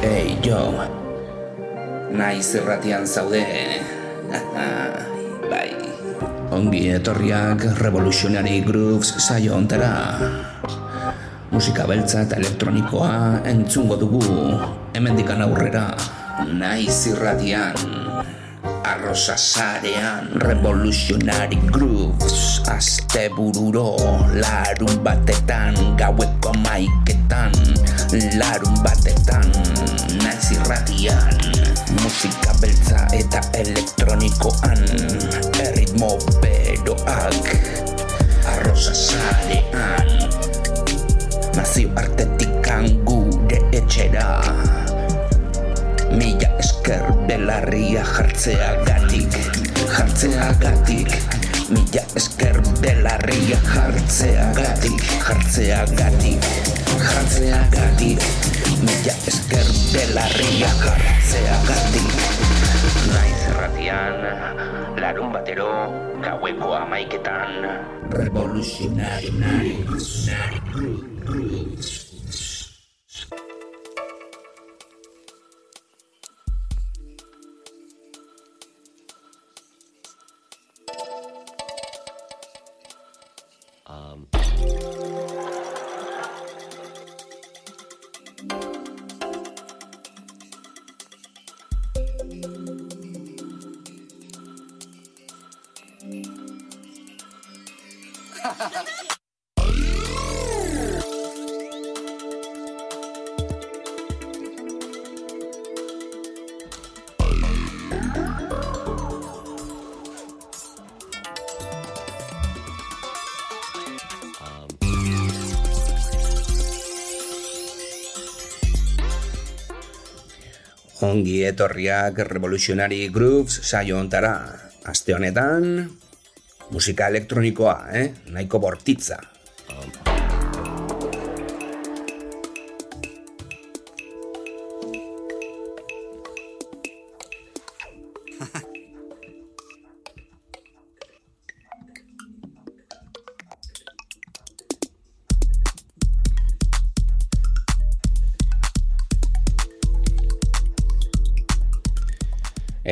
Hey, jo Naiz erratian zaude. Bai. Ongi etorriak Revolutionary Grooves saio ontera Musika beltza eta elektronikoa entzungo dugu Hemendikan aurrera. Naiz irratian Arrosa sarean Revolutionary Grooves Aste bururo Larun batetan Gaueko maiketan Larun batetan Naiz irratian Musika beltza eta elektronikoan. Erritmo beroak. Arrosa sarean. Nazio artetikan gure etxera. Mila esker belarria jartzea gatik Jartzea gatik Mila esker belarria jartzea gatik Jartzea gatik Jartzea gatik Mila esker belarria jartzea gatik Naiz erratian Larun batero Gaueko amaiketan Revolutionary. Grooves Ongi etorriak Revolutionary Grooves saio ontara. Aste honetan, musika elektronikoa, eh? Nahiko bortitza.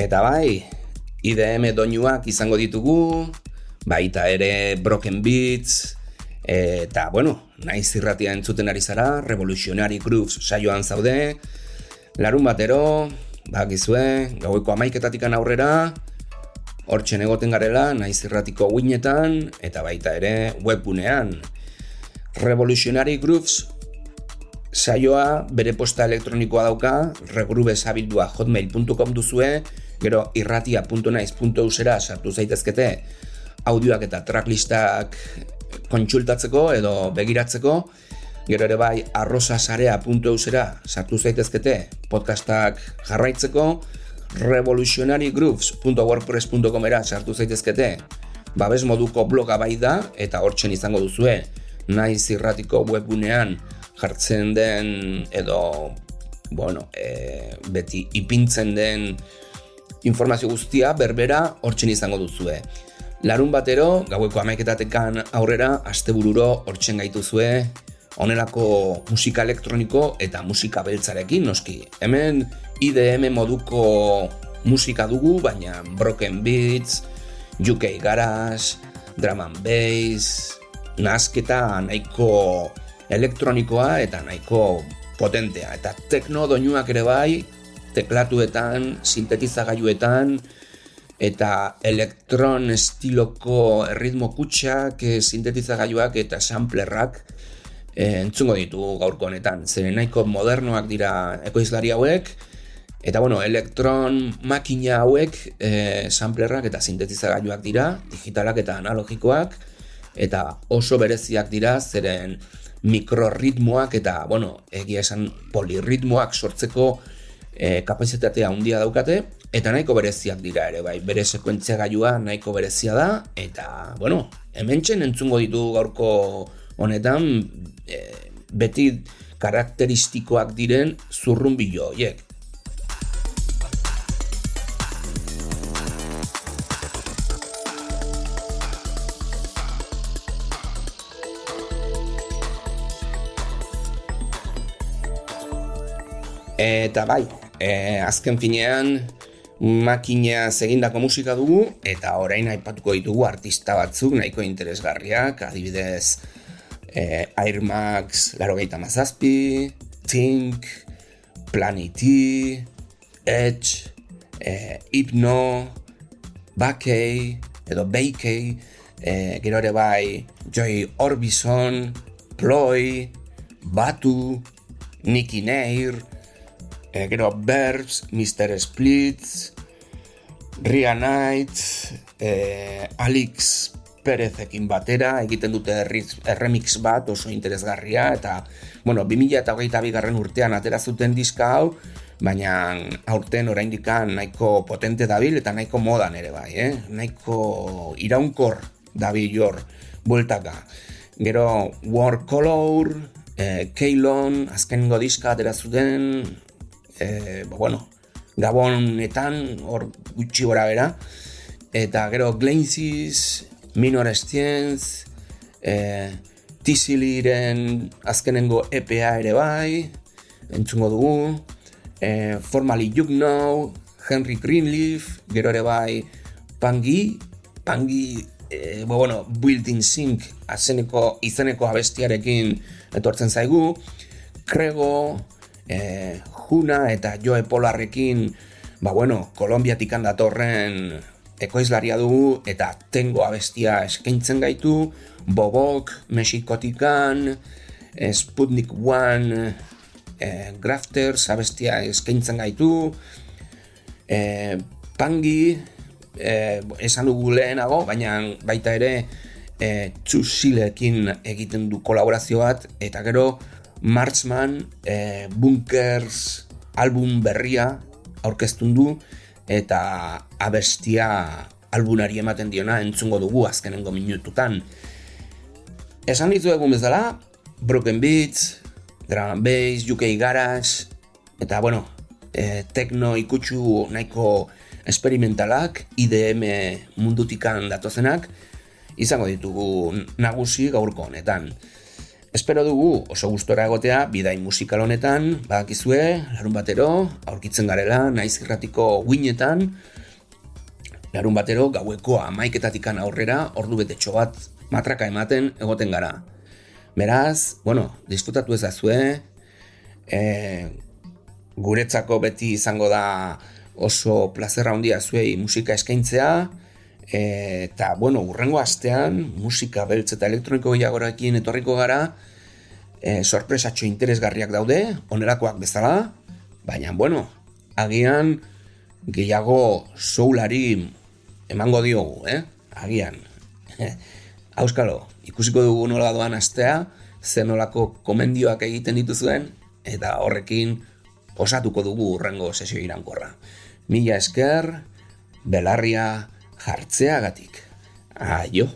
Eta bai, IDM doinuak izango ditugu, baita ere Broken Beats, eta bueno, naiz irratia entzuten ari zara, Revolutionary Grooves saioan zaude, larun batero, bakizue, gaueko amaiketatikan aurrera, hortxe egoten garela, naiz irratiko winetan, eta baita ere webgunean. Revolutionary Grooves saioa bere posta elektronikoa dauka, regrubesabildua hotmail.com duzue, gero irratia.naiz.eusera sartu zaitezkete audioak eta tracklistak kontsultatzeko edo begiratzeko, gero ere bai arrosasarea.eusera sartu zaitezkete podcastak jarraitzeko, revolutionarygrooves.wordpress.com era sartu zaitezkete, babes moduko bloga bai da, eta hortzen izango duzue, naiz irratiko webgunean jartzen den edo bueno, e, beti ipintzen den informazio guztia berbera hortzen izango duzue. Larun batero, gaueko amaiketatekan aurrera, astebururo hortzen gaituzue, onelako musika elektroniko eta musika beltzarekin, noski. Hemen IDM moduko musika dugu, baina Broken Beats, UK Garage, Drum and Bass, nasketa nahiko elektronikoa eta nahiko potentea. Eta tekno doinuak ere bai, teklatuetan, sintetizagailuetan, eta elektron estiloko erritmo kutsak, eh, sintetizagailuak eta samplerrak e, entzungo ditu gaurko honetan. Zer nahiko modernoak dira ekoizlari hauek, eta bueno, elektron makina hauek e, samplerrak eta sintetizagailuak dira, digitalak eta analogikoak, eta oso bereziak dira, zeren mikroritmoak eta, bueno, egia esan polirritmoak sortzeko e, kapazitatea handia daukate, eta nahiko bereziak dira ere, bai, bere sekuentzia gaiua nahiko berezia da, eta, bueno, hemen txen entzungo ditu gaurko honetan, e, beti karakteristikoak diren zurrun bilo, Eta bai, e, azken finean makina egindako musika dugu eta orain aipatuko ditugu artista batzuk nahiko interesgarriak, adibidez e, Air Max, Laro Gaita Mazazpi, Tink, Planety, Edge, e, Hypno, Bakei, edo Beikei, e, gero ere bai Joy Orbison, Ploy, Batu, Nicky Nair, e, gero Verbs, Mr. Splits, Ria Knight, e, Alex Perezekin batera, egiten dute remix bat oso interesgarria, eta, bueno, 2000 eta hogeita bigarren urtean atera zuten diska hau, baina aurten oraindikan nahiko potente dabil eta nahiko modan ere bai, eh? nahiko iraunkor dabil jor bueltaka. Gero War Color, eh, Keylon, azkenengo diska atera zuten, ba, bueno, gabonetan, hor gutxi gora bera, eta gero Glensis, Minor Estienz, eh, Tiziliren azkenengo EPA ere bai, entzungo dugu, eh, Formally You Know, Henry Greenleaf, gero ere bai Pangi, Pangi, eh, bo, bueno, Building Sync, azeneko, izeneko abestiarekin etortzen zaigu, Krego, eh, Juna eta Joe Polarrekin, ba bueno, Kolombiatik datorren ekoizlaria dugu eta tengo abestia eskaintzen gaitu, Bobok, Mexikotikan, Sputnik One, e, Grafters abestia eskaintzen gaitu, e, Pangi, e, esan dugu lehenago, baina baita ere e, Txusilekin egiten du kolaborazio bat, eta gero Marchman e, Bunkers album berria aurkeztun du, eta abestia albunari ematen diona entzungo dugu azkenengo minututan. Esan ditu egun bezala, Broken Beats, drum and bass, UK garage, eta bueno, e, tekno ikutsu nahiko esperimentalak, IDM mundutikan datozenak, izango ditugu nagusi gaurko honetan. Espero dugu oso gustora egotea bidai musikal honetan, badakizue, larun batero, aurkitzen garela, naiz irratiko guinetan, larun batero gaueko amaiketatikan aurrera, ordu betetxo bat matraka ematen egoten gara. Beraz, bueno, disfrutatu ezazue, e, guretzako beti izango da oso plazerra handia zuei musika eskaintzea, e, eta, bueno, urrengo astean, musika beltz eta elektroniko gehiagorakin etorriko gara, e, sorpresatxo interesgarriak daude, onerakoak bezala, baina, bueno, agian gehiago soulari emango diogu, eh? Agian. Auskalo, ikusiko dugu nola doan astea, zen nolako komendioak egiten dituzuen, eta horrekin osatuko dugu urrengo sesio irankorra. Mila esker, belarria jartzeagatik. Aio!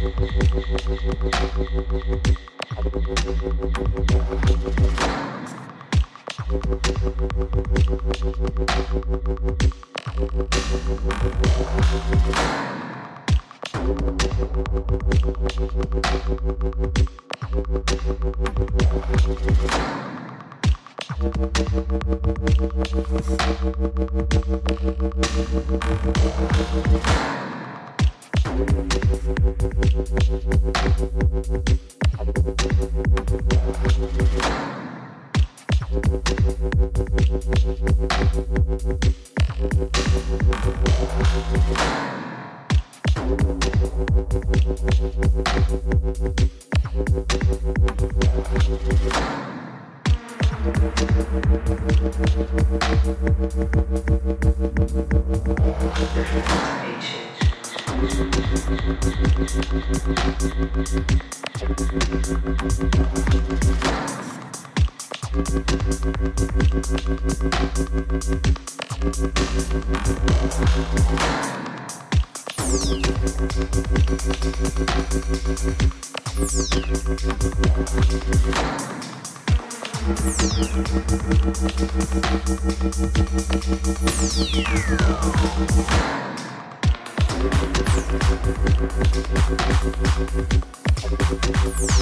Thank you.